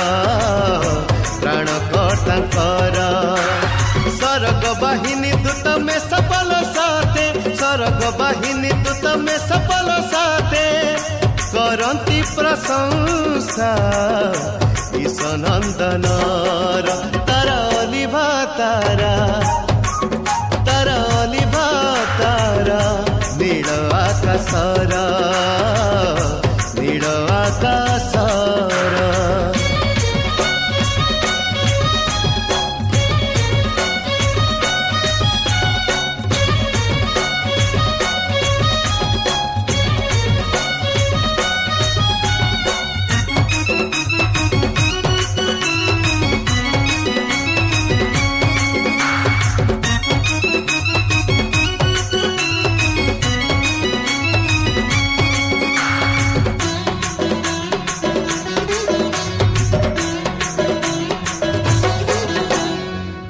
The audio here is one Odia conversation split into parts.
କଟାଙ୍କର ପ୍ରାଣ କଟାଙ୍କର ସରଗ ବାହିନୀ ତୁ ତମେ ସଫଳ ସାଥେ ସରଗ ବାହିନୀ ତୁ ତମେ ସଫଳ ସାଥେ କରନ୍ତି ପ୍ରଶଂସା ଈଶନନ୍ଦନର ତାର ଅଲିଭା ତାରା ତାର ଅଲିଭା ତାରା ନୀଳ ଆକାଶର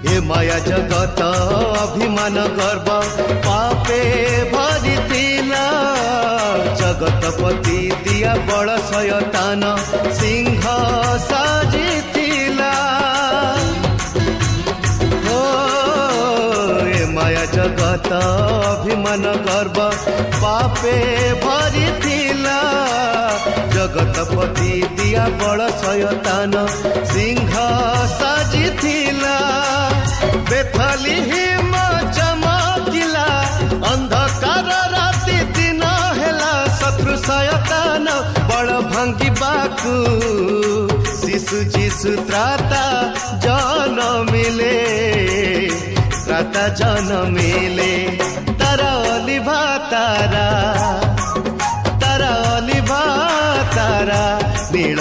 हे माया जगत अभिमान गर्व पापे भरितिला जगतपति दिया बड सयतान सिंह सजितिला हो हे माया जगत अभिमान गर्व पापे भरितिला जगतपति दिया बड सयतान सिंह सजितिला फलिमा चमकिला अन्धकार राति दिन हेला। शत्रु सयतान बड भांगी बाकु। शिशु जिसु त्राता जन मिले त्राता जन मिले तारा अलिभा तारा। तारा अलिभा तारा। निड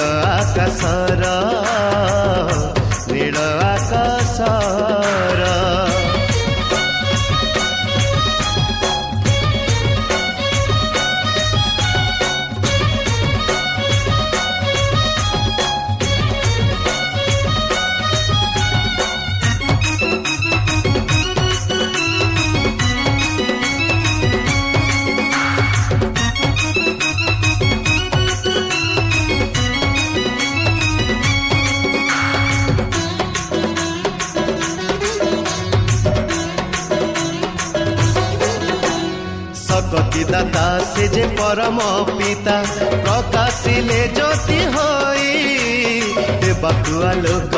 ଦାତା ସେ ଯେ ପରମ ପିତା ପ୍ରକାଶିଲେ ଜ୍ୟୋତି ହୋଇ ଦେବାକୁ ଆଲୋକ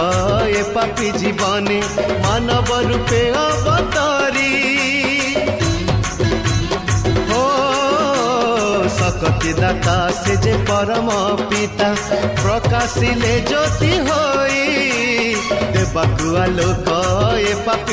ଏ ପାପି ଜୀବନେ ମାନବ ରୂପେ ଅବତରୀ ଓ ଶକତି ଦାତା ସେ ଯେ ପରମ ପିତା ପ୍ରକାଶିଲେ ଜ୍ୟୋତି ହୋଇ ଦେବାକୁ ଆଲୋକ ଏ ପାପି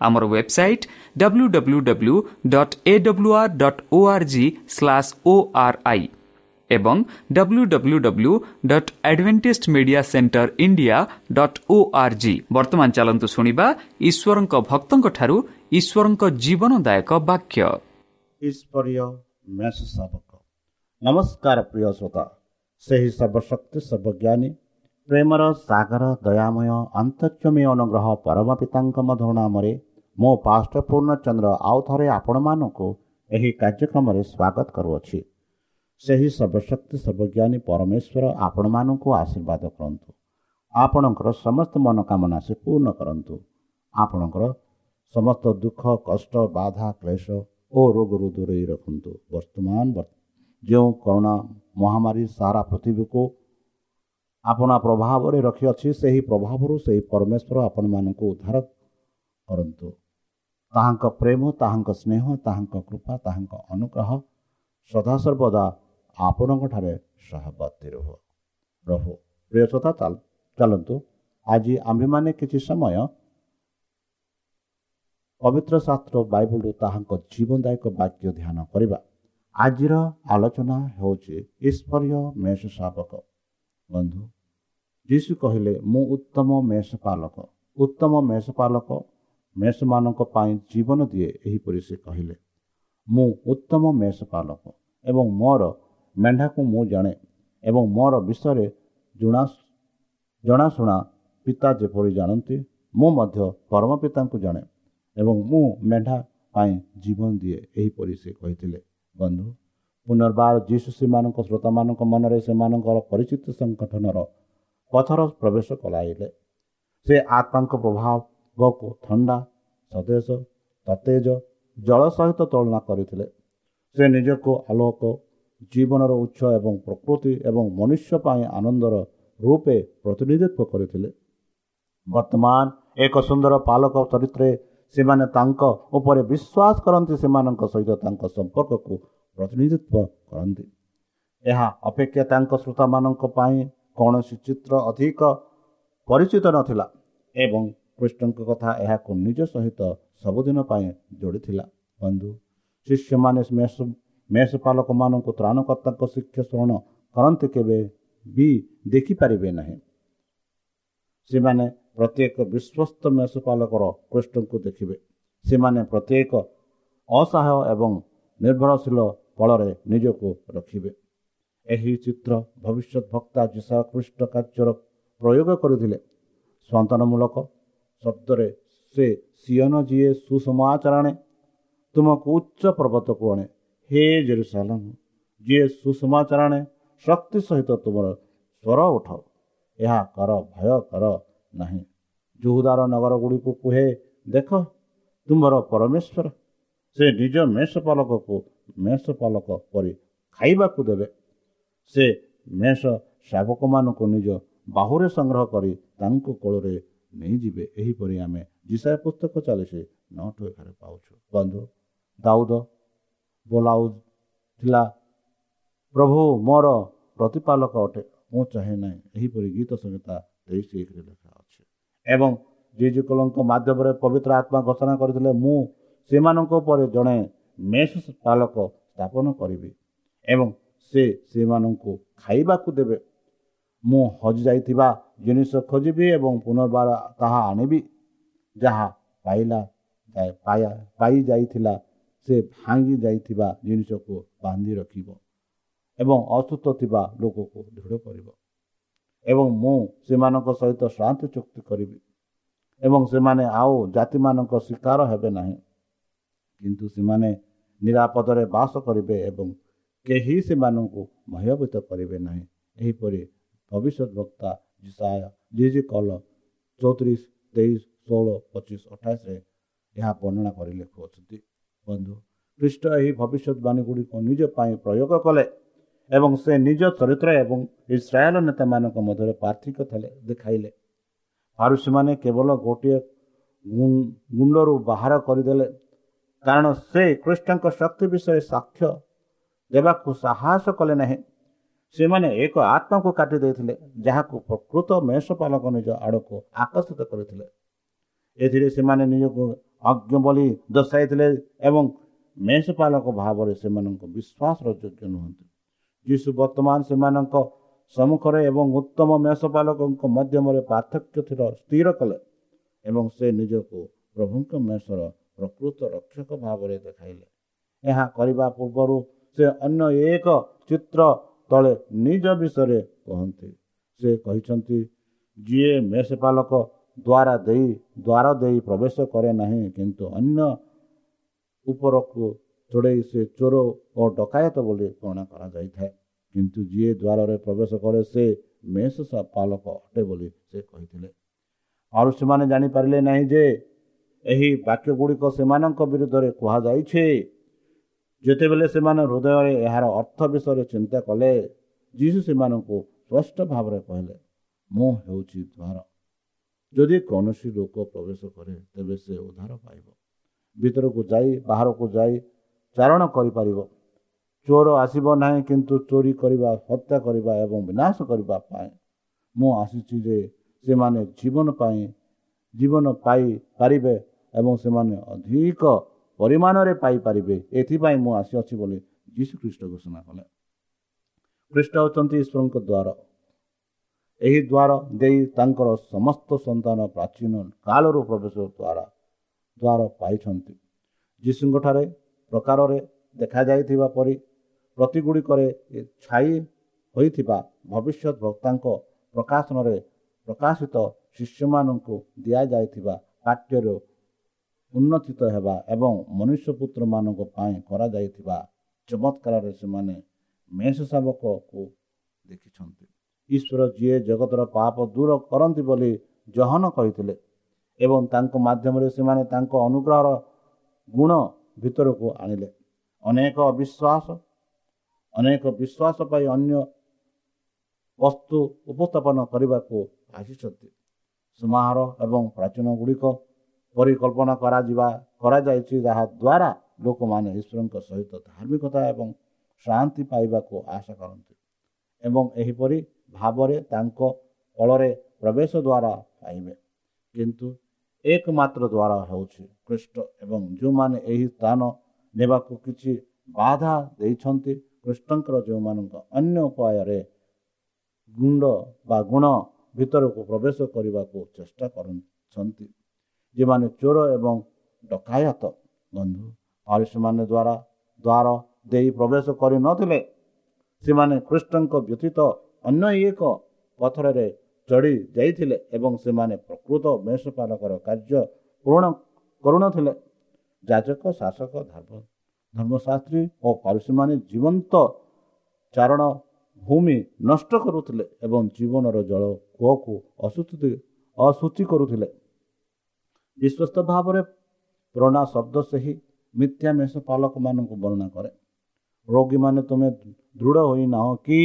ଆମର website W W W dot A W R dot O R G slash O R I ଏବଂ W W W dot adventist media centre India dot O R G ବର୍ତ୍ତମାନ ଚାଲନ୍ତୁ ଶୁଣିବା ଈଶ୍ୱରଙ୍କ ଭକ୍ତଙ୍କଠାରୁ ଈଶ୍ୱରଙ୍କ ଜୀବନଦାୟକ ବାକ୍ୟ ଈଶ୍ୱରୀୟ ମେଷ ଶାବକ। ନମସ୍କାର ପ୍ରିୟ ଶ୍ରୋତା। ସେହି ସର୍ବଶକ୍ତି ସର୍ବଜ୍ଞାନୀ ପ୍ରେମର ସାଗର ଦୟାମୟ ଅନ୍ତର୍ଜମୀ ଅନୁଗ୍ରହ ପରମ ପିତାଙ୍କ ମଧୁର ନାମରେ ମୁଁ ପାଷ୍ଟ ପୂର୍ଣ୍ଣଚନ୍ଦ୍ର ଆଉ ଥରେ ଆପଣମାନଙ୍କୁ ଏହି କାର୍ଯ୍ୟକ୍ରମରେ ସ୍ୱାଗତ କରୁଅଛି। ସେହି ସର୍ବଶକ୍ତି ସର୍ବଜ୍ଞାନୀ ପରମେଶ୍ୱର ଆପଣମାନଙ୍କୁ ଆଶୀର୍ବାଦ କରନ୍ତୁ। ଆପଣଙ୍କର ସମସ୍ତ ମନୋକାମନା ସେ ପୂର୍ଣ୍ଣ କରନ୍ତୁ। ଆପଣଙ୍କର ସମସ୍ତ ଦୁଃଖ କଷ୍ଟ ବାଧା କ୍ଲେଶ ଓ ରୋଗରୁ ଦୂରେଇ ରଖନ୍ତୁ। ବର୍ତ୍ତମାନ ବର୍- ଯେଉଁ କରୋନା ମହାମାରୀ ସାରା ପୃଥିବୀକୁ ଆପଣା ପ୍ରଭାବରେ ରଖିଅଛି ସେହି ପ୍ରଭାବରୁ ସେହି ପରମେଶ୍ୱର ଆପଣମାନଙ୍କୁ ଉଦ୍ଧାର କରନ୍ତୁ। ତାହାଙ୍କ ପ୍ରେମ ତାହାଙ୍କ ସ୍ନେହ ତାହାଙ୍କ କୃପା ତାହାଙ୍କ ଅନୁଗ୍ରହ ସଦାସର୍ବଦା ଆପଣଙ୍କଠାରେ ସହବର୍ତ୍ତୀ ରହୁ। ରହୁ ପ୍ରିୟ ଶ୍ରୋତା ଚାଲ ଚାଲନ୍ତୁ। ଆଜି ଆମ୍ଭେମାନେ କିଛି ସମୟ ପବିତ୍ର ଶାସ୍ତ୍ର ବାଇବଲରୁ ତାହାଙ୍କ ଜୀବନଦାୟକ ବାକ୍ୟ ଧ୍ୟାନ କରିବା। ଆଜିର ଆଲୋଚନା ହେଉଛି ଈଶ୍ୱରୀୟ ମେଷ ଶାବକ। ବନ୍ଧୁ ଯୀଶୁ କହିଲେ ମୁଁ ଉତ୍ତମ ମେଷ ପାଲକ। ଉତ୍ତମ ମେଷ ପାଲକ ମେଷମାନଙ୍କ ପାଇଁ ଜୀବନ ଦିଏ ଏହିପରି ସେ କହିଲେ ମୁଁ ଉତ୍ତମ ମେଷ ପାଲକ ଏବଂ ମୋର ମେଣ୍ଢାକୁ ମୁଁ ଜାଣେ ଏବଂ ମୋର ବିଷୟରେ ଜଣା ଜଣାଶୁଣା ପିତା ଯେପରି ଜାଣନ୍ତି ମୁଁ ମଧ୍ୟ ପରମ ପିତାଙ୍କୁ ଜାଣେ ଏବଂ ମୁଁ ମେଣ୍ଢା ପାଇଁ ଜୀବନ ଦିଏ ଏହିପରି ସେ କହିଥିଲେ। ବନ୍ଧୁ ପୁନର୍ବାର ଯୀଶୁ ସେମାନଙ୍କ ଶ୍ରୋତାମାନଙ୍କ ମନରେ ସେମାନଙ୍କର ପରିଚିତ ସଂଗଠନର ପଥର ପ୍ରବେଶ କଲାଇଲେ ସେ ଆତ୍ମାଙ୍କ ପ୍ରଭାବକୁ ଥଣ୍ଡା ସତେଜ ସତେଜ ଜଳ ସହିତ ତୁଳନା କରିଥିଲେ। ସେ ନିଜକୁ ଆଲୋକ ଜୀବନର ଉତ୍ସ ଏବଂ ପ୍ରକୃତି ଏବଂ ମନୁଷ୍ୟ ପାଇଁ ଆନନ୍ଦର ରୂପେ ପ୍ରତିନିଧିତ୍ୱ କରିଥିଲେ। ବର୍ତ୍ତମାନ ଏକ ସୁନ୍ଦର ପାଲକ ଚରିତ୍ରରେ ସେମାନେ ତାଙ୍କ ଉପରେ ବିଶ୍ୱାସ କରନ୍ତି ସେମାନଙ୍କ ସହିତ ତାଙ୍କ ସମ୍ପର୍କକୁ ପ୍ରତିନିଧିତ୍ୱ କରନ୍ତି। ଏହା ଅପେକ୍ଷା ତାଙ୍କ ଶ୍ରୋତାମାନଙ୍କ ପାଇଁ କୌଣସି ଚିତ୍ର ଅଧିକ ପରିଚିତ ନଥିଲା ଏବଂ କୃଷ୍ଣଙ୍କ କଥା ଏହାକୁ ନିଜ ସହିତ ସବୁଦିନ ପାଇଁ ଯୋଡ଼ିଥିଲା। ବନ୍ଧୁ ଶିଷ୍ୟମାନେ ମେଷ ମେଷପାଲକମାନଙ୍କୁ ତ୍ରାଣକର୍ତ୍ତାଙ୍କ ଶିକ୍ଷା ଶ୍ରବଣ କରନ୍ତି କେବେ ବି ଦେଖିପାରିବେ ନାହିଁ। ସେମାନେ ପ୍ରତ୍ୟେକ ବିଶ୍ୱସ୍ତ ମେଷପାଲକର କୃଷ୍ଣଙ୍କୁ ଦେଖିବେ। ସେମାନେ ପ୍ରତ୍ୟେକ ଅସହାୟ ଏବଂ ନିର୍ଭରଶୀଳ ଫଳରେ ନିଜକୁ ରଖିବେ। ଏହି ଚିତ୍ର ଭବିଷ୍ୟତ ଭକ୍ତା ଯୀଶା ଖ୍ରୀଷ୍ଟ କାର୍ଯ୍ୟର ପ୍ରୟୋଗ କରିଥିଲେ। ସନ୍ତାନମୂଳକ ଶବ୍ଦରେ ସେ ସିୟନ ଯିଏ ସୁସମାଚାରାଣେ ତୁମକୁ ଉଚ୍ଚ ପର୍ବତକୁ ଆଣେ ହେ ଜେରୁସାଲମ ଯିଏ ସୁସମାଚାରାଣେ ଶକ୍ତି ସହିତ ତୁମର ସ୍ୱର ଉଠାଅ। ଏହା କର ଭୟ କର ନାହିଁ। ଜୁହୁଦାର ନଗରଗୁଡ଼ିକୁ କୁହେ ଦେଖ ତୁମର ପରମେଶ୍ୱର। ସେ ନିଜ ମେଷପାଲକକୁ ମେଷପାଲକ ପରି ଖାଇବାକୁ ଦେବେ। ସେ ମେଷ ଶାବକମାନଙ୍କୁ ନିଜ ବାହୁରେ ସଂଗ୍ରହ କରି ତାଙ୍କ କୋଳରେ ନେଇଯିବେ। ଏହିପରି ଆମେ ଜିସାୟ ପୁସ୍ତକ ଚାଲିଶ ନଅଠୁ ଏଗାର ପାଉଛୁ। ବନ୍ଧୁ ଦାଉଦ ବୋଲାଉଥିଲା ପ୍ରଭୁ ମୋର ପ୍ରତିପାଲକ ଅଟେ ମୁଁ ଚାହେଁ ନାହିଁ। ଏହିପରି ଗୀତ ସଂହିତା ତେଇଶ ଏକରେ ଲେଖା ଅଛି। ଏବଂ ଜିଜୁକଲଙ୍କ ମାଧ୍ୟମରେ ପବିତ୍ର ଆତ୍ମା ଘୋଷଣା କରିଥିଲେ ମୁଁ ସେମାନଙ୍କ ଉପରେ ଜଣେ ମେଷ ପାଲକ ସ୍ଥାପନ କରିବି ଏବଂ ସେ ସେମାନଙ୍କୁ ଖାଇବାକୁ ଦେବେ ମୁଁ ହଜିଯାଇଥିବା ଜିନିଷ ଖୋଜିବି ଏବଂ ପୁନର୍ବାର ତାହା ଆଣିବି। ଯାହା ପାଇଲା ପାଇଯାଇଥିଲା ସେ ଭାଙ୍ଗି ଯାଇଥିବା ଜିନିଷକୁ ବାନ୍ଧି ରଖିବ ଏବଂ ଅସୁସ୍ଥ ଥିବା ଲୋକକୁ ଦୃଢ଼ କରିବ। ଏବଂ ମୁଁ ସେମାନଙ୍କ ସହିତ ଶାନ୍ତି ଚୁକ୍ତି କରିବି ଏବଂ ସେମାନେ ଆଉ ଜାତିମାନଙ୍କ ଶିକାର ହେବେ ନାହିଁ। କିନ୍ତୁ ସେମାନେ ନିରାପଦରେ ବାସ କରିବେ ଏବଂ କେହି ସେମାନଙ୍କୁ ଭୟଭୀତ କରିବେ ନାହିଁ। ଏହିପରି ଭବିଷ୍ୟତ ବକ୍ତା ଜିସାୟ ଜି କଲ ଚଉତିରିଶ ତେଇଶ ଷୋହଳ ପଚିଶ ଅଠାଇଶରେ ଏହା ବର୍ଣ୍ଣନା କରି ଲେଖୁଅଛନ୍ତି। ବନ୍ଧୁ ଖ୍ରୀଷ୍ଟ ଏହି ଭବିଷ୍ୟତବାଣୀ ଗୁଡ଼ିକ ନିଜ ପାଇଁ ପ୍ରୟୋଗ କଲେ ଏବଂ ସେ ନିଜ ଚରିତ୍ର ଏବଂ ଇସ୍ରାଏଲ ନେତାମାନଙ୍କ ମଧ୍ୟରେ ପାର୍ଥିକ୍ୟ ଥିଲେ ଦେଖାଇଲେ। ଫାରୁସୀମାନେ କେବଳ ଗୋଟିଏ ଗୁଣ୍ଡରୁ ବାହାର କରିଦେଲେ। କାରଣ ସେ ଖ୍ରୀଷ୍ଟଙ୍କ ଶକ୍ତି ବିଷୟରେ ସାକ୍ଷ୍ୟ ଦେବାକୁ ସାହସ କଲେ ନାହିଁ। ସେମାନେ ଏକ ଆତ୍ମାକୁ କାଟି ଦେଇଥିଲେ ଯାହାକୁ ପ୍ରକୃତ ମେଷପାଲକ ନିଜ ଆଡ଼କୁ ଆକର୍ଷିତ କରିଥିଲେ। ଏଥିରେ ସେମାନେ ନିଜକୁ ଅଜ୍ଞ ବୋଲି ଦର୍ଶାଇଥିଲେ ଏବଂ ମେଷପାଲକ ଭାବରେ ସେମାନଙ୍କ ବିଶ୍ୱାସର ଯୋଗ୍ୟ ନୁହନ୍ତି। ଯୀଶୁ ବର୍ତ୍ତମାନ ସେମାନଙ୍କ ସମ୍ମୁଖରେ ଏବଂ ଉତ୍ତମ ମେଷପାଲକଙ୍କ ମଧ୍ୟମରେ ପାର୍ଥକ୍ୟ ଥିର ସ୍ଥିର କଲେ ଏବଂ ସେ ନିଜକୁ ପ୍ରଭୁଙ୍କ ମେଷର ପ୍ରକୃତ ରକ୍ଷକ ଭାବରେ ଦେଖାଇଲେ। ଏହା କରିବା ପୂର୍ବରୁ ସେ ଅନ୍ୟ ଏକ ଚିତ୍ର ତଳେ ନିଜ ବିଷୟରେ କହନ୍ତି। ସେ କହିଛନ୍ତି ଯିଏ ମେଷପାଲକ ଦ୍ୱାରା ଦେଇ ଦ୍ୱାର ଦେଇ ପ୍ରବେଶ କରେ ନାହିଁ କିନ୍ତୁ ଅନ୍ୟ ଉପରକୁ ଚଢ଼େଇ ସେ ଚୋର ଓ ଡକାୟତ ବୋଲି ଗଣନା କରାଯାଇଥାଏ। କିନ୍ତୁ ଯିଏ ଦ୍ୱାରରେ ପ୍ରବେଶ କରେ ସେ ମେଷ ପାଲକ ଅଟେ ବୋଲି ସେ କହିଥିଲେ। ଆଉ ସେମାନେ ଜାଣିପାରିଲେ ନାହିଁ ଯେ ଏହି ବାକ୍ୟ ଗୁଡ଼ିକ ସେମାନଙ୍କ ବିରୁଦ୍ଧରେ କୁହାଯାଇଛି ଯେତେବେଳେ ସେମାନେ ହୃଦୟରେ ଏହାର ଅର୍ଥ ବିଷୟରେ ଚିନ୍ତା କଲେ ଯୀଶୁ ସେମାନଙ୍କୁ ସ୍ପଷ୍ଟ ଭାବରେ କହିଲେ ମୁଁ ହେଉଛି ଦ୍ୱାର। ଯଦି କୌଣସି ଲୋକ ପ୍ରବେଶ କରେ ତେବେ ସେ ଉଦ୍ଧାର ପାଇବ। ଭିତରକୁ ଯାଇ ବାହାରକୁ ଯାଇ ଚାରଣ କରିପାରିବ। ଚୋର ଆସିବ ନାହିଁ କିନ୍ତୁ ଚୋରି କରିବା ହତ୍ୟା କରିବା ଏବଂ ବିନାଶ କରିବା ପାଇଁ। ମୁଁ ଆସିଛି ଯେ ସେମାନେ ଜୀବନ ପାଇଁ ଜୀବନ ପାଇପାରିବେ ଏବଂ ସେମାନେ ଅଧିକ ପରିମାଣରେ ପାଇପାରିବେ। ଏଥିପାଇଁ ମୁଁ ଆସିଅଛି ବୋଲି ଯୀଶୁ ଖ୍ରୀଷ୍ଟ ଘୋଷଣା କଲେ। ଖ୍ରୀଷ୍ଟ ହେଉଛନ୍ତି ଈଶ୍ୱରଙ୍କ ଦ୍ୱାର। ଏହି ଦ୍ୱାର ଦେଇ ତାଙ୍କର ସମସ୍ତ ସନ୍ତାନ ପ୍ରାଚୀନ କାଳରୁ ପ୍ରବେଶ ଦ୍ୱାରା ଦ୍ୱାର ପାଇଛନ୍ତି। ଯୀଶୁଙ୍କଠାରେ ପ୍ରକାରରେ ଦେଖାଯାଇଥିବା ପରି ପ୍ରତିଗୁଡ଼ିକରେ ଛାଇ ହୋଇଥିବା ଭବିଷ୍ୟତ ବକ୍ତାଙ୍କ ପ୍ରକାଶନରେ ପ୍ରକାଶିତ ଶିଷ୍ୟମାନଙ୍କୁ ଦିଆଯାଇଥିବା ପାଠ୍ୟରୁ ଉନ୍ନତିତ ହେବା ଏବଂ ମନୁଷ୍ୟପୁତ୍ରମାନଙ୍କ ପାଇଁ କରାଯାଇଥିବା ଚମତ୍କାରରେ ସେମାନେ ମେଷ ଶାବକକୁ ଦେଖିଛନ୍ତି। ଈଶ୍ୱର ଯିଏ ଜଗତର ପାପ ଦୂର କରନ୍ତି ବୋଲି ଜହନ କହିଥିଲେ ଏବଂ ତାଙ୍କ ମାଧ୍ୟମରେ ସେମାନେ ତାଙ୍କ ଅନୁଗ୍ରହର ଗୁଣ ଭିତରକୁ ଆଣିଲେ। ଅନେକ ଅବିଶ୍ୱାସ ଅନେକ ବିଶ୍ୱାସ ପାଇଁ ଅନ୍ୟ ବସ୍ତୁ ଉପସ୍ଥାପନ କରିବାକୁ ଆସିଛନ୍ତି। ସମାହାର ଏବଂ ପ୍ରାଚୀନ ଗୁଡ଼ିକ ପରିକଳ୍ପନା କରାଯିବା କରାଯାଇଛି ଯାହାଦ୍ୱାରା ଲୋକମାନେ ଈଶ୍ୱରଙ୍କ ସହିତ ଧାର୍ମିକତା ଏବଂ ଶାନ୍ତି ପାଇବାକୁ ଆଶା କରନ୍ତି ଏବଂ ଏହିପରି ଭାବରେ ତାଙ୍କ ଫଳରେ ପ୍ରବେଶ ଦ୍ୱାରା ପାଇବେ। କିନ୍ତୁ ଏକମାତ୍ର ଦ୍ୱାର ହେଉଛି ଖ୍ରୀଷ୍ଟ ଏବଂ ଯେଉଁମାନେ ଏହି ସ୍ଥାନ ନେବାକୁ କିଛି ବାଧା ଦେଇଛନ୍ତି କୃଷ୍ଣଙ୍କର ଯେଉଁମାନଙ୍କ ଅନ୍ୟ ଉପାୟରେ ଗୁଣ୍ଡ ବା ଗୁଣ ଭିତରକୁ ପ୍ରବେଶ କରିବାକୁ ଚେଷ୍ଟା କରୁଛନ୍ତି ଯେଉଁମାନେ ଚୋର ଏବଂ ଡକାୟତ ବନ୍ଧୁ ଆଉ ସେମାନେ ଦ୍ୱାରା ଦ୍ୱାର ଦେଇ ପ୍ରବେଶ କରିନଥିଲେ ସେମାନେ କୃଷ୍ଣଙ୍କ ବ୍ୟତୀତ ଅନ୍ୟ ଏକ ପଥରରେ ଚଢ଼ି ଯାଇଥିଲେ ଏବଂ ସେମାନେ ପ୍ରକୃତ ମେଷପାଲକର କାର୍ଯ୍ୟ ପୂରଣ କରୁନଥିଲେ ଯାଜକ ଶାସକ ଧର୍ମ ଧର୍ମଶାସ୍ତ୍ରୀ ଓ ପାରୁସୀମାନେ ଜୀବନ୍ତ ଚାରଣ ଭୂମି ନଷ୍ଟ କରୁଥିଲେ ଏବଂ ଜୀବନର ଜଳ କୂଅକୁ ଅସୁସ୍ଥି ଅଶୁଚି କରୁଥିଲେ ବିଶ୍ୱସ୍ତ ଭାବରେ ପୁରୁଣା ଶବ୍ଦ ସେହି ମିଥ୍ୟା ମେଷପାଲକମାନଙ୍କୁ ବର୍ଣ୍ଣନା କରେ। ରୋଗୀମାନେ ତୁମେ ଦୃଢ଼ ହୋଇନାହ କି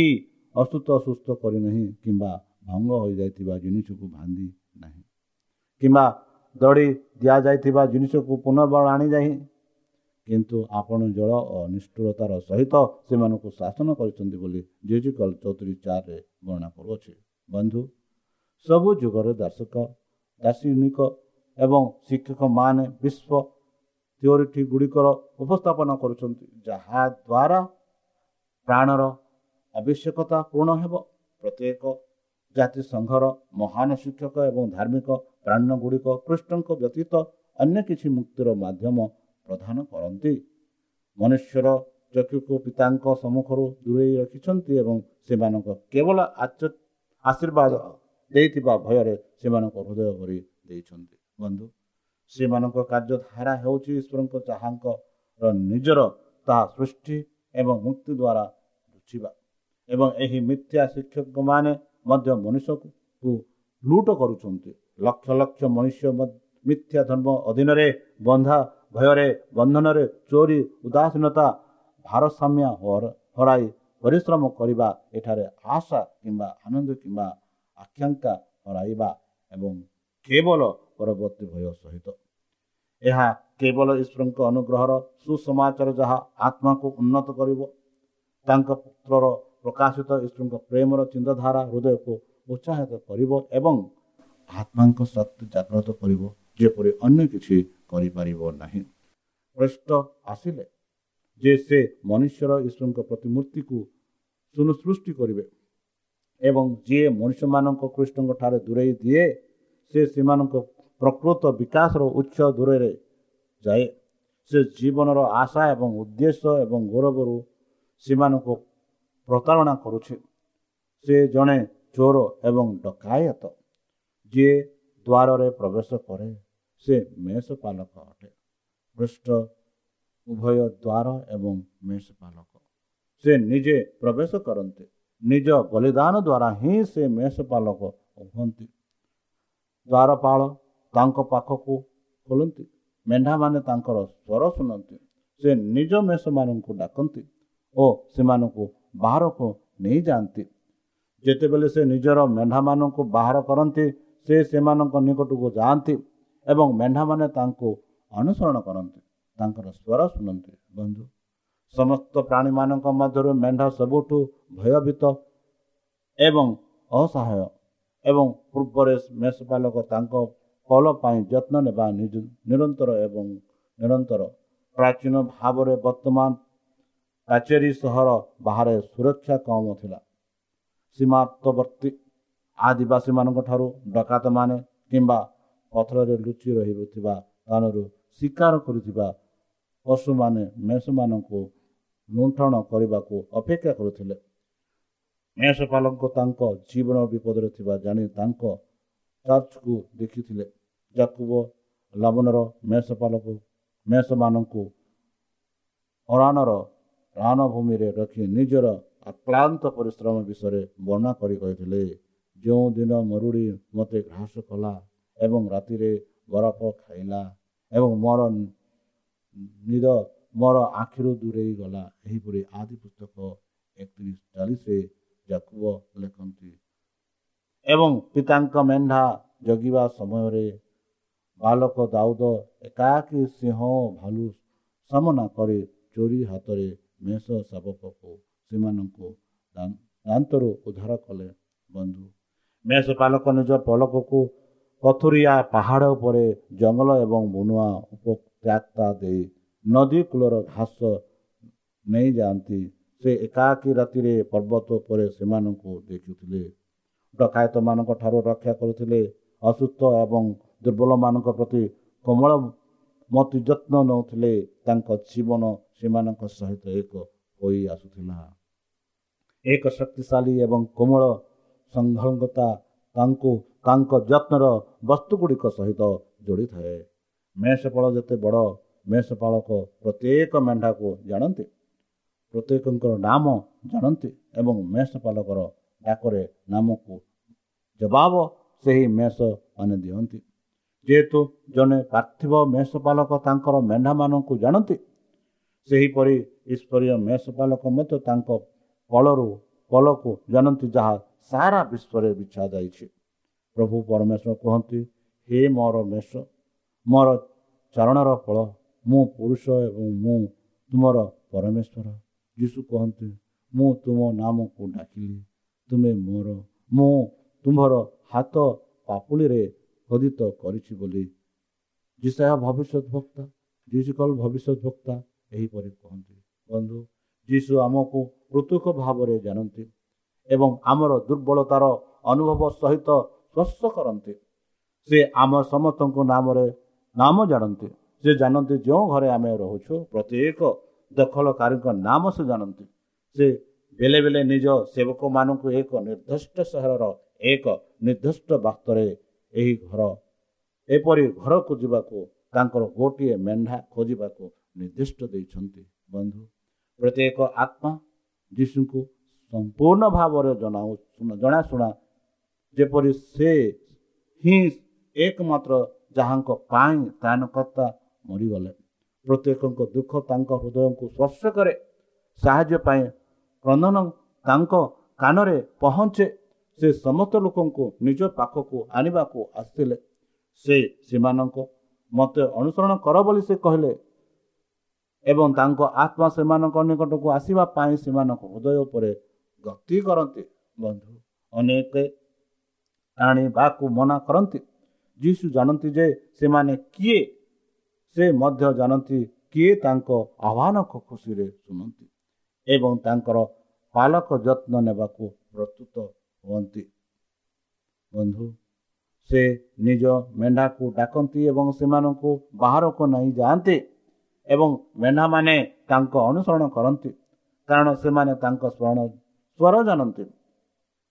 ଅସୁସ୍ଥ ଅସୁସ୍ଥ କରିନାହିଁ କିମ୍ବା ଭଙ୍ଗ ହୋଇଯାଇଥିବା ଜିନିଷକୁ ଭାଙ୍ଗି ନାହିଁ କିମ୍ବା ଦଡ଼ି ଦିଆଯାଇଥିବା ଜିନିଷକୁ ପୁନର୍ବାର ଆଣିଯାଇ କିନ୍ତୁ ଆପଣ ଜଳ ଓ ନିଷ୍ଠୁରତାର ସହିତ ସେମାନଙ୍କୁ ଶାସନ କରିଛନ୍ତି ବୋଲି ଜିଜିକଲ ଚଉତିରିଶ ଚାରିରେ ବର୍ଣ୍ଣନା କରୁଅଛି। ବନ୍ଧୁ ସବୁ ଯୁଗରେ ଦାର୍ଶକ ଦାର୍ଶନିକ ଏବଂ ଶିକ୍ଷକମାନେ ବିଶ୍ୱ ଥିଓରିଟି ଗୁଡ଼ିକର ଉପସ୍ଥାପନ କରୁଛନ୍ତି ଯାହାଦ୍ୱାରା ପ୍ରାଣର ଆବଶ୍ୟକତା ପୂରଣ ହେବ। ପ୍ରତ୍ୟେକ ଜାତିସଂଘର ମହାନ ଶିକ୍ଷକ ଏବଂ ଧାର୍ମିକ ପ୍ରାଣ ଗୁଡ଼ିକ କୃଷ୍ଣଙ୍କ ବ୍ୟତୀତ ଅନ୍ୟ କିଛି ମୁକ୍ତିର ମାଧ୍ୟମ ପ୍ରଦାନ କରନ୍ତି। ମନୁଷ୍ୟର ଚକ୍ଷୁକୁ ପିତାଙ୍କ ସମ୍ମୁଖରୁ ଦୂରେଇ ରଖିଛନ୍ତି ଏବଂ ସେମାନଙ୍କ କେବଳ ଆଶୀର୍ବାଦ ଦେଇଥିବା ଭୟରେ ସେମାନଙ୍କ ହୃଦୟ ଭରି ଦେଇଛନ୍ତି। ବନ୍ଧୁ। ସେମାନଙ୍କ କାର୍ଯ୍ୟଧାରା ହେଉଛି ଈଶ୍ୱରଙ୍କ ଯାହାଙ୍କର ନିଜର ତାହା ସୃଷ୍ଟି ଏବଂ ମୁକ୍ତି ଦ୍ୱାରା ବୁଝିବା। ଏବଂ ଏହି ମିଥ୍ୟା ଶିକ୍ଷକମାନେ ମଧ୍ୟ ମନୁଷ୍ୟକୁ ଲୁଟ କରୁଛନ୍ତି। ଲକ୍ଷ ଲକ୍ଷ ମନୁଷ୍ୟ ମିଥ୍ୟା ଧର୍ମ ଅଧୀନରେ ବନ୍ଧା ଭୟରେ ବନ୍ଧନରେ ଚୋରି ଉଦାସୀନତା ଭାରସାମ୍ୟ ହର- ହରାଇ ପରିଶ୍ରମ କରିବା ଏଠାରେ ଆଶା କିମ୍ବା ଆନନ୍ଦ କିମ୍ବା ଆକାଂକ୍ଷା ହରାଇବା ଏବଂ କେବଳ ପରବର୍ତ୍ତୀ ଭୟ ସହିତ। ଏହା କେବଳ ଈଶ୍ୱରଙ୍କ ଅନୁଗ୍ରହର ସୁସମାଚାର ଯାହା ଆତ୍ମାକୁ ଉନ୍ନତ କରିବ। ତାଙ୍କ ପୁତ୍ରର ପ୍ରକାଶିତ ଈଶ୍ୱରଙ୍କ ପ୍ରେମର ଚିନ୍ତାଧାରା ହୃଦୟକୁ ଉତ୍ସାହିତ କରିବ ଏବଂ ଆତ୍ମାଙ୍କ ଶକ୍ତି ଜାଗ୍ରତ କରିବ। ଯେପରି ଅନ୍ୟ କିଛି କରିପାରିବ ନାହିଁ। ଖ୍ରୀଷ୍ଟ ଆସିଲେ ଯେ ସେ ମନୁଷ୍ୟର ଈଶ୍ୱରଙ୍କ ପ୍ରତିମୂର୍ତ୍ତିକୁ ସୁନସୃଷ୍ଟି କରିବେ ଏବଂ ଯିଏ ମନୁଷ୍ୟମାନଙ୍କ କୃଷ୍ଣଙ୍କ ଠାରେ ଦୂରେଇ ଦିଏ ସେ ସେମାନଙ୍କ ପ୍ରକୃତ ବିକାଶର ଉଚ୍ଚ ଦୂରରେ ଯାଏ। ସେ ଜୀବନର ଆଶା ଏବଂ ଉଦ୍ଦେଶ୍ୟ ଏବଂ ଗୌରବରୁ ସେମାନଙ୍କୁ ପ୍ରତାରଣା କରୁଛି। ସେ ଜଣେ ଚୋର ଏବଂ ଡକାୟତ ଯିଏ ଦ୍ୱାରରେ ପ୍ରବେଶ କରେ। ସେ ମେଷ ପାଲକ ଅଟେ। ପୃଷ୍ଠ ଉଭୟ ଦ୍ୱାର ଏବଂ ମେଷ ପାଲକ ସେ ନିଜେ ପ୍ରବେଶ କରନ୍ତି। ନିଜ ବଳିଦାନ ଦ୍ୱାରା ହିଁ ସେ ମେଷ ପାଲକ ହୁଅନ୍ତି। ଦ୍ୱାରପାଳ ତାଙ୍କ ପାଖକୁ ଖୋଲନ୍ତି। ମେଣ୍ଢାମାନେ ତାଙ୍କର ସ୍ୱର ଶୁଣନ୍ତି। ସେ ନିଜ ମେଷମାନଙ୍କୁ ଡାକନ୍ତି ଓ ସେମାନଙ୍କୁ ବାହାରକୁ ନେଇଯାଆନ୍ତି। ଯେତେବେଳେ ସେ ନିଜର ମେଣ୍ଢାମାନଙ୍କୁ ବାହାର କରନ୍ତି ସେ ସେମାନଙ୍କ ନିକଟକୁ ଯାଆନ୍ତି ଏବଂ ମେଣ୍ଢାମାନେ ତାଙ୍କୁ ଅନୁସରଣ କରନ୍ତି। ତାଙ୍କର ସ୍ୱର ଶୁଣନ୍ତି। ବନ୍ଧୁ ସମସ୍ତ ପ୍ରାଣୀମାନଙ୍କ ମଧ୍ୟରୁ ମେଣ୍ଢା ସବୁଠୁ ଭୟଭୀତ ଏବଂ ଅସହାୟ ଏବଂ ପୂର୍ବରେ ମେଷପାଲକ ତାଙ୍କ ଫଳ ପାଇଁ ଯତ୍ନ ନେବା ନିରନ୍ତର ଏବଂ ନିରନ୍ତର। ପ୍ରାଚୀନ ଭାବରେ ବର୍ତ୍ତମାନ କାଚେରୀ ସହର ବାହାରେ ସୁରକ୍ଷା କମ ଥିଲା। ସୀମାନ୍ତବର୍ତ୍ତୀ ଆଦିବାସୀମାନଙ୍କ ଠାରୁ ଡକାତମାନେ କିମ୍ବା ପଥରରେ ଲୁଚି ରହିଥିବା ସ୍ଥାନରୁ ଶିକାର କରୁଥିବା ପଶୁମାନେ ମେଷମାନଙ୍କୁ ଲୁଣ୍ଠନ କରିବାକୁ ଅପେକ୍ଷା କରୁଥିଲେ। ମେଷପାଲଙ୍କ ତାଙ୍କ ଜୀବନ ବିପଦରେ ଥିବା ଜାଣି ତାଙ୍କ ଚର୍ଚ୍ଚକୁ ଦେଖିଥିଲେ। ଯାକୁବ ଲବଣର ମେଷପାଲକ ମେଷମାନଙ୍କୁ ଅରାଣର ରାଣଭୂମିରେ ରଖି ନିଜର ଆକ୍ଲାନ୍ତ ପରିଶ୍ରମ ବିଷୟରେ ବର୍ଣ୍ଣନା କରି କହିଥିଲେ। ଯେଉଁ ଦିନ ମରୁଡ଼ି ମୋତେ ଘାସ କଲା ଏବଂ ରାତିରେ ବରଫ ଖାଇଲା ଏବଂ ମୋର ନିଦ ମୋର ଆଖିରୁ ଦୂରେଇ ଗଲା ଏହିପରି ଆଦି ପୁସ୍ତକ ଏକତିରିଶ ଚାଳିଶରେ ଯାକୁବ ଲେଖନ୍ତି। ଏବଂ ପିତାଙ୍କ ମେଣ୍ଢା ଜଗିବା ସମୟରେ ବାଲକ ଦାଉଦ ଏକାକୀ ସିଂହ ଭାଲୁ ସାମନା କରି ଚୋରି ହାତରେ ମେଷ ଶାବକକୁ ସେମାନଙ୍କୁ ଦାନ୍ତରୁ ଉଦ୍ଧାର କଲେ ବନ୍ଧୁ। ମେଷ ପାଲକ ନିଜ ପଲକକୁ ପଥୁରିଆ ପାହାଡ଼ ଉପରେ ଜଙ୍ଗଲ ଏବଂ ବୁନୁଆ ଉପତ୍ୟାକ୍ତା ଦେଇ ନଦୀ କୂଳର ଘାସ ନେଇଯାଆନ୍ତି ସେ ଏକାକୀ ରାତିରେ ପର୍ବତ ଉପରେ ସେମାନଙ୍କୁ ଦେଖୁଥିଲେ। ଡକାୟତମାନଙ୍କ ଠାରୁ ରକ୍ଷା କରୁଥିଲେ। ଅସୁସ୍ଥ ଏବଂ ଦୁର୍ବଳମାନଙ୍କ ପ୍ରତି କୋମଳ ମତି ଯତ୍ନ ନେଉଥିଲେ ତାଙ୍କ ଜୀବନ ସେମାନଙ୍କ ସହିତ ଏକ ହୋଇ ଆସୁଥିଲା। ଏକ ଶକ୍ତିଶାଳୀ ଏବଂ କୋମଳ ସଂଘଳତା ତାଙ୍କୁ ତାଙ୍କ ଯତ୍ନର ବସ୍ତୁଗୁଡ଼ିକ ସହିତ ଯୋଡ଼ିଥାଏ। ମେଷପାଳ ଯେତେ ବଡ଼ ମେଷପାଳକ ପ୍ରତ୍ୟେକ ମେଣ୍ଢାକୁ ଜାଣନ୍ତି ପ୍ରତ୍ୟେକଙ୍କର ନାମ ଜାଣନ୍ତି ଏବଂ ମେଷପାଳକର ଡାକରେ ନାମକୁ ଜବାବ ସେହି ମେଷ ମାନେ ଦିଅନ୍ତି। ଯେହେତୁ ଜଣେ ପାର୍ଥିବ ମେଷପାଳକ ତାଙ୍କର ମେଣ୍ଢାମାନଙ୍କୁ ଜାଣନ୍ତି ସେହିପରି ଈଶ୍ୱରୀୟ ମେଷପାଳକ ମଧ୍ୟ ତାଙ୍କ କଳରୁ କଲକୁ ଜାଣନ୍ତି ଯାହା ସାରା ବିଶ୍ୱରେ ବିଛା ଯାଇଛି। ପ୍ରଭୁ ପରମେଶ୍ୱର କୁହନ୍ତି ହେ ମୋର ମେଷ ମୋର ଚାରଣର ଫଳ ମୁଁ ପୁରୁଷ ଏବଂ ମୁଁ ତୁମର ପରମେଶ୍ୱର। ଯୀଶୁ କହନ୍ତି ମୁଁ ତୁମ ନାମକୁ ଡାକିଲି ତୁମେ ମୋର ମୁଁ ତୁମ୍ଭର ହାତ ପାପୁଳିରେ ଖୋଦିତ କରିଛି ବୋଲି ଯିଶାୟା ଭବିଷ୍ୟତ ବକ୍ତା ଯୀଶୁକଲ ଭବିଷ୍ୟତ ବକ୍ତା ଏହିପରି କହନ୍ତି ବନ୍ଧୁ ଯୀଶୁ ଆମକୁ ପୃଥକ ଭାବରେ ଜାଣନ୍ତି ଏବଂ ଆମର ଦୁର୍ବଳତାର ଅନୁଭବ ସହିତ ସ୍ପର୍ଶ କରନ୍ତି ସେ ଆମ ସମସ୍ତଙ୍କ ନାମରେ ନାମ ଜାଣନ୍ତି ସେ ଜାଣନ୍ତି ଯେଉଁ ଘରେ ଆମେ ରହୁଛୁ ପ୍ରତ୍ୟେକ ଦଖଲକାରୀଙ୍କ ନାମ ସେ ଜାଣନ୍ତି ସେ ବେଳେ ବେଳେ ନିଜ ସେବକମାନଙ୍କୁ ଏକ ନିର୍ଦ୍ଦିଷ୍ଟ ସହରର ଏକ ନିର୍ଦ୍ଦିଷ୍ଟ ବାସ୍ତରେ ଏହି ଘର। ଏପରି ଘରକୁ ଯିବାକୁ ତାଙ୍କର ଗୋଟିଏ ମେଣ୍ଢା ଖୋଜିବାକୁ ନିର୍ଦ୍ଦିଷ୍ଟ ଦେଇଛନ୍ତି ବନ୍ଧୁ। ପ୍ରତ୍ୟେକ ଆତ୍ମା ଯୀଶୁଙ୍କୁ ସମ୍ପୂର୍ଣ୍ଣ ଭାବରେ ଜଣାଉ ଜଣାଶୁଣା ଯେପରି ସେ ହିଁ ଏକମାତ୍ର ଯାହାଙ୍କ ପାଇଁ ତ୍ରାଣକର୍ତ୍ତା ମରିଗଲେ। ପ୍ରତ୍ୟେକଙ୍କ ଦୁଃଖ ତାଙ୍କ ହୃଦୟକୁ ସ୍ପର୍ଶ କରେ। ସାହାଯ୍ୟ ପାଇଁ କ୍ରନ୍ଦନ ତାଙ୍କ କାନରେ ପହଞ୍ଚେ ସେ ସମସ୍ତ ଲୋକଙ୍କୁ ନିଜ ପାଖକୁ ଆଣିବାକୁ ଆସିଥିଲେ। ସେ ସେମାନଙ୍କ ମୋତେ ଅନୁସରଣ କର ବୋଲି ସେ କହିଲେ ଏବଂ ତାଙ୍କ ଆତ୍ମା ସେମାନଙ୍କ ନିକଟକୁ ଆସିବା ପାଇଁ ସେମାନଙ୍କ ହୃଦୟ ଉପରେ ଗତି କରନ୍ତି। ବନ୍ଧୁ ଅନେକ ଆଣିବାକୁ ମନା କରନ୍ତି। ଯୀଶୁ ଜାଣନ୍ତି ଯେ ସେମାନେ କିଏ? ସେ ମଧ୍ୟ ଜାଣନ୍ତି କିଏ ତାଙ୍କ ଆହ୍ୱାନକୁ ଖୁସିରେ ଶୁଣନ୍ତି ଏବଂ ତାଙ୍କର ପାଲକ ଯତ୍ନ ନେବାକୁ ପ୍ରସ୍ତୁତ ହୁଅନ୍ତି। ବନ୍ଧୁ ସେ ନିଜ ମେଣ୍ଢାକୁ ଡାକନ୍ତି ଏବଂ ସେମାନଙ୍କୁ ବାହାରକୁ ନେଇ ଯାଆନ୍ତି ଏବଂ ମେଣ୍ଢାମାନେ ତାଙ୍କ ଅନୁସରଣ କରନ୍ତି। କାରଣ ସେମାନେ ତାଙ୍କ ସ୍ମରଣ ସ୍ୱର ଜାଣନ୍ତି।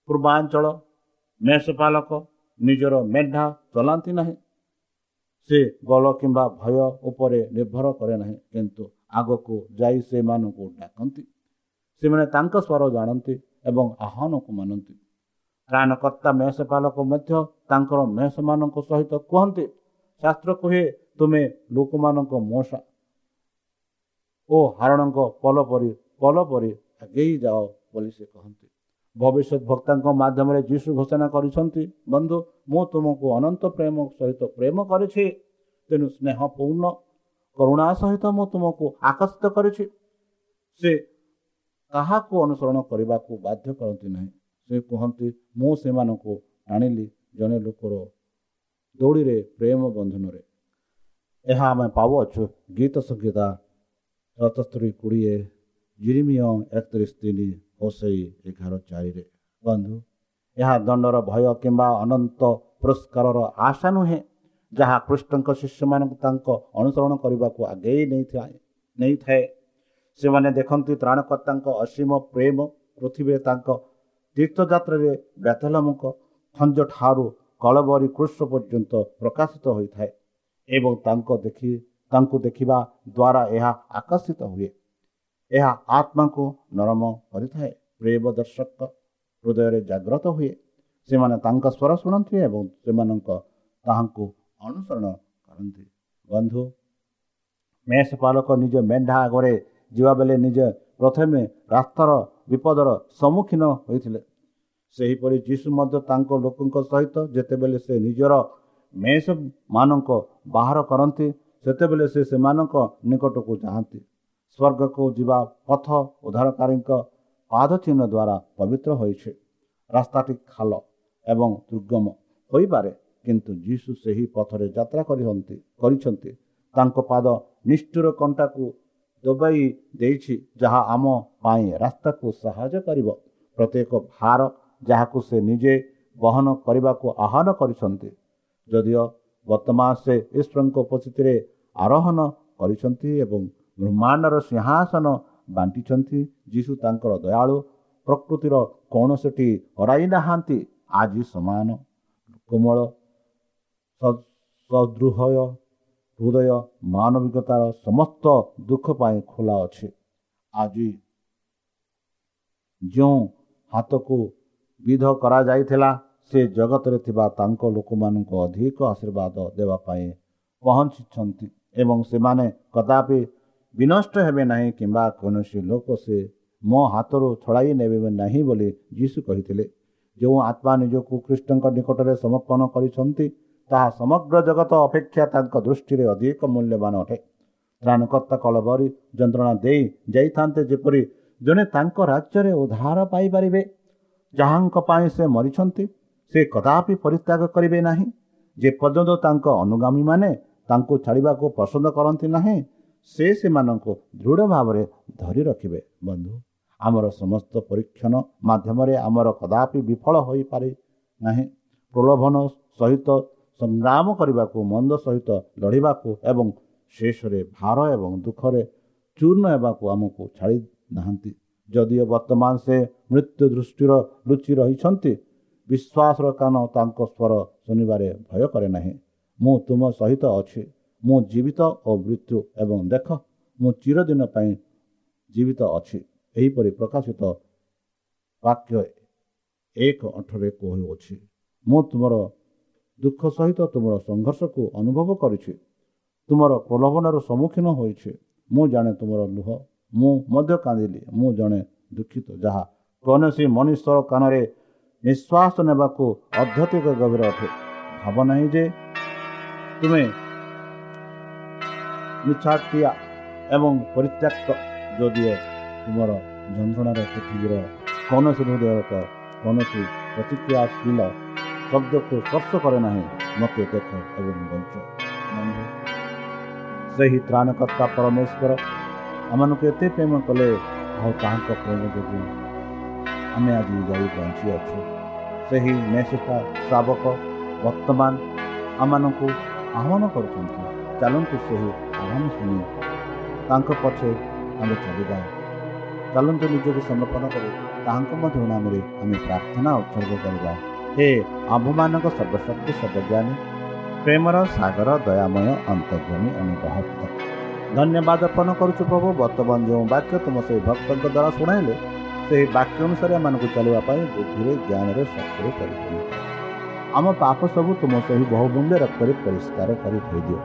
ପୂର୍ବାଞ୍ଚଳ ମେଷପାଲକ ନିଜର ମେଣ୍ଢା ଚଲାନ୍ତି ନାହିଁ। ସେ ଗଲ କିମ୍ବା ଭୟ ଉପରେ ନିର୍ଭର କରେ ନାହିଁ। କିନ୍ତୁ ଆଗକୁ ଯାଇ ସେମାନଙ୍କୁ ଡାକନ୍ତି। ସେମାନେ ତାଙ୍କ ସ୍ୱର ଜାଣନ୍ତି ଏବଂ ଆହ୍ୱାନକୁ ମାନନ୍ତି। ତ୍ରାଣକର୍ତ୍ତା ମେଷପାଲକ ମଧ୍ୟ ତାଙ୍କର ମେଷମାନଙ୍କ ସହିତ କୁହନ୍ତି ଶାସ୍ତ୍ର କୁହେ ତୁମେ ଲୋକମାନଙ୍କ ମଶା ଓ ହାରଣଙ୍କ ପଲ ପରି ପଲ ପରି ଆଗେଇ ଯାଅ ବୋଲି ସେ କହନ୍ତି। ଭବିଷ୍ୟତ ଭକ୍ତାଙ୍କ ମାଧ୍ୟମରେ ଯୀଶୁ ଘୋଷଣା କରିଛନ୍ତି ବନ୍ଧୁ ମୁଁ ତୁମକୁ ଅନନ୍ତ ପ୍ରେମ ସହିତ ପ୍ରେମ କରିଛି ତେଣୁ ସ୍ନେହ ପୂର୍ଣ୍ଣ କରୁଣା ସହିତ ମୁଁ ତୁମକୁ ଆକର୍ଷିତ କରିଛି। ସେ କାହାକୁ ଅନୁସରଣ କରିବାକୁ ବାଧ୍ୟ କରନ୍ତି ନାହିଁ? ସେ କୁହନ୍ତି ମୁଁ ସେମାନଙ୍କୁ ଆଣିଲି ଜଣେ ଲୋକର ଦୌଡ଼ିରେ ପ୍ରେମ ବନ୍ଧନରେ। ଏହା ଆମେ ପାଉଅଛୁ। ଗୀତ ସଂହିତା ସତସ୍ତରୀ କୋଡ଼ିଏ ଜିରିମିୟ ଏକତିରିଶ ତିନି ଓ ସେଇ ଏଗାର ଚାରିରେ। ବନ୍ଧୁ ଏହା ଦଣ୍ଡର ଭୟ କିମ୍ବା ଅନନ୍ତ ପୁରସ୍କାରର ଆଶା ନୁହେଁ ଯାହା କୃଷ୍ଣଙ୍କ ଶିଷ୍ୟମାନଙ୍କୁ ତାଙ୍କ ଅନୁସରଣ କରିବାକୁ ଆଗେଇ ନେଇଥାଏ ନେଇଥାଏ। ସେମାନେ ଦେଖନ୍ତି ତ୍ରାଣକର୍ତ୍ତାଙ୍କ ଅସୀମ ପ୍ରେମ ପୃଥିବୀରେ ତାଙ୍କ ତୀର୍ଥଯାତ୍ରାରେ ବେତଲମଙ୍କ ଖଞ୍ଜ ଠାରୁ କଳବରୀ କୃଷ୍ଣ ପର୍ଯ୍ୟନ୍ତ ପ୍ରକାଶିତ ହୋଇଥାଏ ଏବଂ ତାଙ୍କ ଦେଖି ତାଙ୍କୁ ଦେଖିବା ଦ୍ୱାରା ଏହା ଆକର୍ଷିତ ହୁଏ। ଏହା ଆତ୍ମାକୁ ନରମ କରିଥାଏ। ପ୍ରେମ ଦର୍ଶକ ହୃଦୟରେ ଜାଗ୍ରତ ହୁଏ। ସେମାନେ ତାଙ୍କ ସ୍ୱର ଶୁଣନ୍ତି ଏବଂ ସେମାନଙ୍କ ତାହାଙ୍କୁ ଅନୁସରଣ କରନ୍ତି। ବନ୍ଧୁ ମେଷ ପାଲକ ନିଜ ମେଣ୍ଢା ଆଗରେ ଯିବାବେଳେ ନିଜ ପ୍ରଥମେ ରାସ୍ତାର ବିପଦର ସମ୍ମୁଖୀନ ହୋଇଥିଲେ। ସେହିପରି ଯୀଶୁ ମଧ୍ୟ ତାଙ୍କ ଲୋକଙ୍କ ସହିତ ଯେତେବେଳେ ସେ ନିଜର ମେଷମାନଙ୍କ ବାହାର କରନ୍ତି ସେତେବେଳେ ସେ ସେମାନଙ୍କ ନିକଟକୁ ଯାଆନ୍ତି। ସ୍ୱର୍ଗକୁ ଯିବା ପଥ ଉଦ୍ଧାରକାରୀଙ୍କ ପାଦ ଚିହ୍ନ ଦ୍ୱାରା ପବିତ୍ର ହୋଇଛି। ରାସ୍ତାଟି ଖାଲ ଏବଂ ଦୁର୍ଗମ ହୋଇପାରେ କିନ୍ତୁ ଯୀଶୁ ସେହି ପଥରେ ଯାତ୍ରା କରିଛନ୍ତି। ତାଙ୍କ ପାଦ ନିଷ୍ଠୁର କଣ୍ଟାକୁ ଦବାଇ ଦେଇଛି ଯାହା ଆମ ପାଇଁ ରାସ୍ତାକୁ ସାହାଯ୍ୟ କରିବ। ପ୍ରତ୍ୟେକ ଭାର ଯାହାକୁ ସେ ନିଜେ ବହନ କରିବାକୁ ଆହ୍ୱାନ କରିଛନ୍ତି ଯଦିଓ ବର୍ତ୍ତମାନ ସେ ଈଶ୍ୱରଙ୍କ ଉପସ୍ଥିତିରେ ଆରୋହଣ କରିଛନ୍ତି ଏବଂ ବ୍ରହ୍ମାଣ୍ଡର ସିଂହାସନ ବାଣ୍ଟିଛନ୍ତି। ଯୀଶୁ ତାଙ୍କର ଦୟାଳୁ ପ୍ରକୃତିର କୌଣସିଟି ହରାଇ ନାହାନ୍ତି ଆଜି ସମାନ କୋମଳ ସଦୃହୟ ହୃଦୟ ମାନବିକତାର ସମସ୍ତ ଦୁଃଖ ପାଇଁ ଖୋଲା ଅଛି। ଆଜି ଯେଉଁ ହାତକୁ ବିଧ କରାଯାଇଥିଲା ସେ ଜଗତରେ ଥିବା ତାଙ୍କ ଲୋକମାନଙ୍କୁ ଅଧିକ ଆଶୀର୍ବାଦ ଦେବା ପାଇଁ ପହଞ୍ଚିଛନ୍ତି ଏବଂ ସେମାନେ କଦାପି ବିନଷ୍ଟ ହେବେ ନାହିଁ କିମ୍ବା କୌଣସି ଲୋକ ସେ ମୋ ହାତରୁ ଛଡ଼ାଇ ନେବେ ନାହିଁ ବୋଲି ଯୀଶୁ କହିଥିଲେ। ଯେଉଁ ଆତ୍ମା ନିଜକୁ କୃଷ୍ଣଙ୍କ ନିକଟରେ ସମର୍ପଣ କରିଛନ୍ତି ତାହା ସମଗ୍ର ଜଗତ ଅପେକ୍ଷା ତାଙ୍କ ଦୃଷ୍ଟିରେ ଅଧିକ ମୂଲ୍ୟବାନ ଅଟେ। ତ୍ରାଣକର୍ତ୍ତା କଳବରୀ ଯନ୍ତ୍ରଣା ଦେଇ ଯାଇଥାନ୍ତେ ଯେପରି ଜଣେ ତାଙ୍କ ରାଜ୍ୟରେ ଉଦ୍ଧାର ପାଇପାରିବେ ଯାହାଙ୍କ ପାଇଁ ସେ ମରିଛନ୍ତି ସେ କଦାପି ପରିତ୍ୟାଗ କରିବେ ନାହିଁ। ଯେ ପର୍ଯ୍ୟନ୍ତ ତାଙ୍କ ଅନୁଗାମୀମାନେ ତାଙ୍କୁ ଛାଡ଼ିବାକୁ ପସନ୍ଦ କରନ୍ତି ନାହିଁ ସେ ସେମାନଙ୍କୁ ଦୃଢ଼ ଭାବରେ ଧରି ରଖିବେ। ବନ୍ଧୁ ଆମର ସମସ୍ତ ପରୀକ୍ଷଣ ମାଧ୍ୟମରେ ଆମର କଦାପି ବିଫଳ ହୋଇପାରେ ନାହିଁ। ପ୍ରଲୋଭନ ସହିତ ସଂଗ୍ରାମ କରିବାକୁ ମନ୍ଦ ସହିତ ଲଢ଼ିବାକୁ ଏବଂ ଶେଷରେ ଭାର ଏବଂ ଦୁଃଖରେ ଚୂର୍ଣ୍ଣ ହେବାକୁ ଆମକୁ ଛାଡ଼ି ନାହାନ୍ତି ଯଦିଓ ବର୍ତ୍ତମାନ ସେ ମୃତ୍ୟୁ ଦୃଷ୍ଟିର ଲୁଚି ରହିଛନ୍ତି ବିଶ୍ୱାସର କାନ ତାଙ୍କ ସ୍ୱର ଶୁଣିବାରେ ଭୟ କରେ ନାହିଁ। ମୁଁ ତୁମ ସହିତ ଅଛି। ମୁଁ ଜୀବିତ ଓ ମୃତ୍ୟୁ ଏବଂ ଦେଖ ମୁଁ ଚିରଦିନ ପାଇଁ ଜୀବିତ ଅଛି। ଏହିପରି ପ୍ରକାଶିତ ବାକ୍ୟ ଏକ ଅଠରେ କହୁଅଛି ମୁଁ ତୁମର ଦୁଃଖ ସହିତ ତୁମର ସଂଘର୍ଷକୁ ଅନୁଭବ କରିଛି। ତୁମର ପ୍ରଲୋଭନର ସମ୍ମୁଖୀନ ହୋଇଛି। ମୁଁ ଜାଣେ ତୁମର ଲୁହ। ମୁଁ ମଧ୍ୟ କାନ୍ଦିଲି। ମୁଁ ଜଣେ ଦୁଃଖିତ। ଯାହା କୌଣସି ମନୁଷ୍ୟର କାନରେ ନିଶ୍ୱାସ ନେବାକୁ ଅଧ୍ୟତିକ ଗଭୀର ଅଟେ। ଭାବ ନାହିଁ ଯେ ତୁମେ ମିଛାଟିଆ ଏବଂ ପରିତ୍ୟକ୍ତ ଯଦିଓ ତୁମର ଯନ୍ତ୍ରଣାର ପୃଥିବୀର କୌଣସି ହୃଦୟକ କୌଣସି ପ୍ରତିକ୍ରିୟାଶୀଳ ଶବ୍ଦକୁ ସ୍ପର୍ଶ କରେ ନାହିଁ ମୋତେ ଦେଖ ଏବଂ ବଞ୍ଚ ବନ୍ଧୁ ସେହି ତ୍ରାଣକର୍ତ୍ତା ପରମେଶ୍ୱର ଆମମାନଙ୍କୁ ଏତେ ପ୍ରେମ କଲେ ଆଉ ତାହାଙ୍କ ପ୍ରେମ ଯୋଗୁଁ ଆମେ ଆଜି ଯାଇ ବଞ୍ଚିଅଛୁ ସେହି ମେଷଟା ଶାବକ ବର୍ତ୍ତମାନ ଆମମାନଙ୍କୁ ଆହ୍ୱାନ କରୁଛନ୍ତି ଚାଲନ୍ତୁ ସେହି ଆହ୍ୱାନ ଶୁଣି ତାଙ୍କ ପଛେ ଆମେ ଚାଲିବା ଚାଲନ୍ତୁ ନିଜକୁ ସମର୍ପଣ କରି ତାହାଙ୍କ ମଧ୍ୟ ନାମରେ ଆମେ ପ୍ରାର୍ଥନା ଉତ୍ସର୍ଗ କରିବା ହେ ଆମ୍ଭମାନଙ୍କ ସର୍ବଶକ୍ତି ସର୍ବଜ୍ଞାନୀ ପ୍ରେମର ସାଗର ଦୟାମୟ ଅନ୍ତର୍ଜମୀ ଅନୁଗ୍ରହପ୍ତ ଧନ୍ୟବାଦ ଅର୍ପଣ କରୁଛୁ ପ୍ରଭୁ ବର୍ତ୍ତମାନ ଯେଉଁ ବାକ୍ୟ ତୁମ ସେହି ଭକ୍ତଙ୍କ ଦ୍ୱାରା ଶୁଣାଇଲେ ସେହି ବାକ୍ୟ ଅନୁସାରେ ଏମାନଙ୍କୁ ଚାଲିବା ପାଇଁ ବୁଦ୍ଧିରେ ଜ୍ଞାନରେ ଶକ୍ତିରେ ପରିପୂର୍ଣ୍ଣ ଆମ ପାପ ସବୁ ତୁମ ସେହି ବହୁମୂଲ୍ୟ ରକ୍ତରେ ପରିଷ୍କାର କରି ଧୋଇଦିଅ।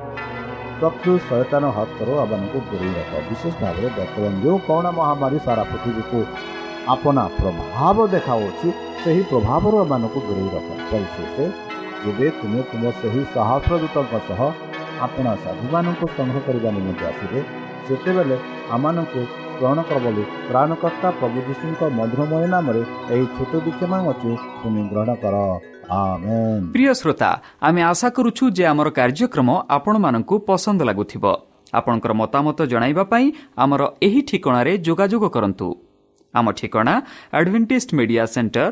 ଶତ୍ରୁ ସଚେତନ ହାତରୁ ଆମମାନଙ୍କୁ ଦୂରେଇ ରଖ। ବିଶେଷ ଭାବରେ ବର୍ତ୍ତମାନ ଯେଉଁ କରୋନା ମହାମାରୀ ସାରା ପୃଥିବୀକୁ ଆପଣା ପ୍ରଭାବ ଦେଖାଉଛି ସେହି ପ୍ରଭାବରୁ ଦୂରେଇ ରଖ। ସେ ଯେବେ ତୁମେ ତୁମ ସେହି ସହସ୍ରଦୂତଙ୍କ ସହ ଆପଣ ସାଧୁମାନଙ୍କୁ ସଂଗ୍ରହ କରିବା ନିମନ୍ତେ ଆସିବେ ସେତେବେଳେ ଆମମାନଙ୍କୁ ଗ୍ରହଣ କର ବୋଲି ପ୍ରାଣକର୍ତ୍ତା ପ୍ରଭୁ ଯୀଶୁଙ୍କ ମଧୁରମୟ ନାମରେ ଏହି ଛୋଟ ବିକ୍ଷମା ଅଛି ତୁମେ ଗ୍ରହଣ କର। ପ୍ରିୟ ଶ୍ରୋତା ଆମେ ଆଶା କରୁଛୁ ଯେ ଆମର କାର୍ଯ୍ୟକ୍ରମ ଆପଣମାନଙ୍କୁ ପସନ୍ଦ ଲାଗୁଥିବ। ଆପଣଙ୍କର ମତାମତ ଜଣାଇବା ପାଇଁ ଆମର ଏହି ଠିକଣାରେ ଯୋଗାଯୋଗ କରନ୍ତୁ। ଆମ ଠିକଣା adventist media centre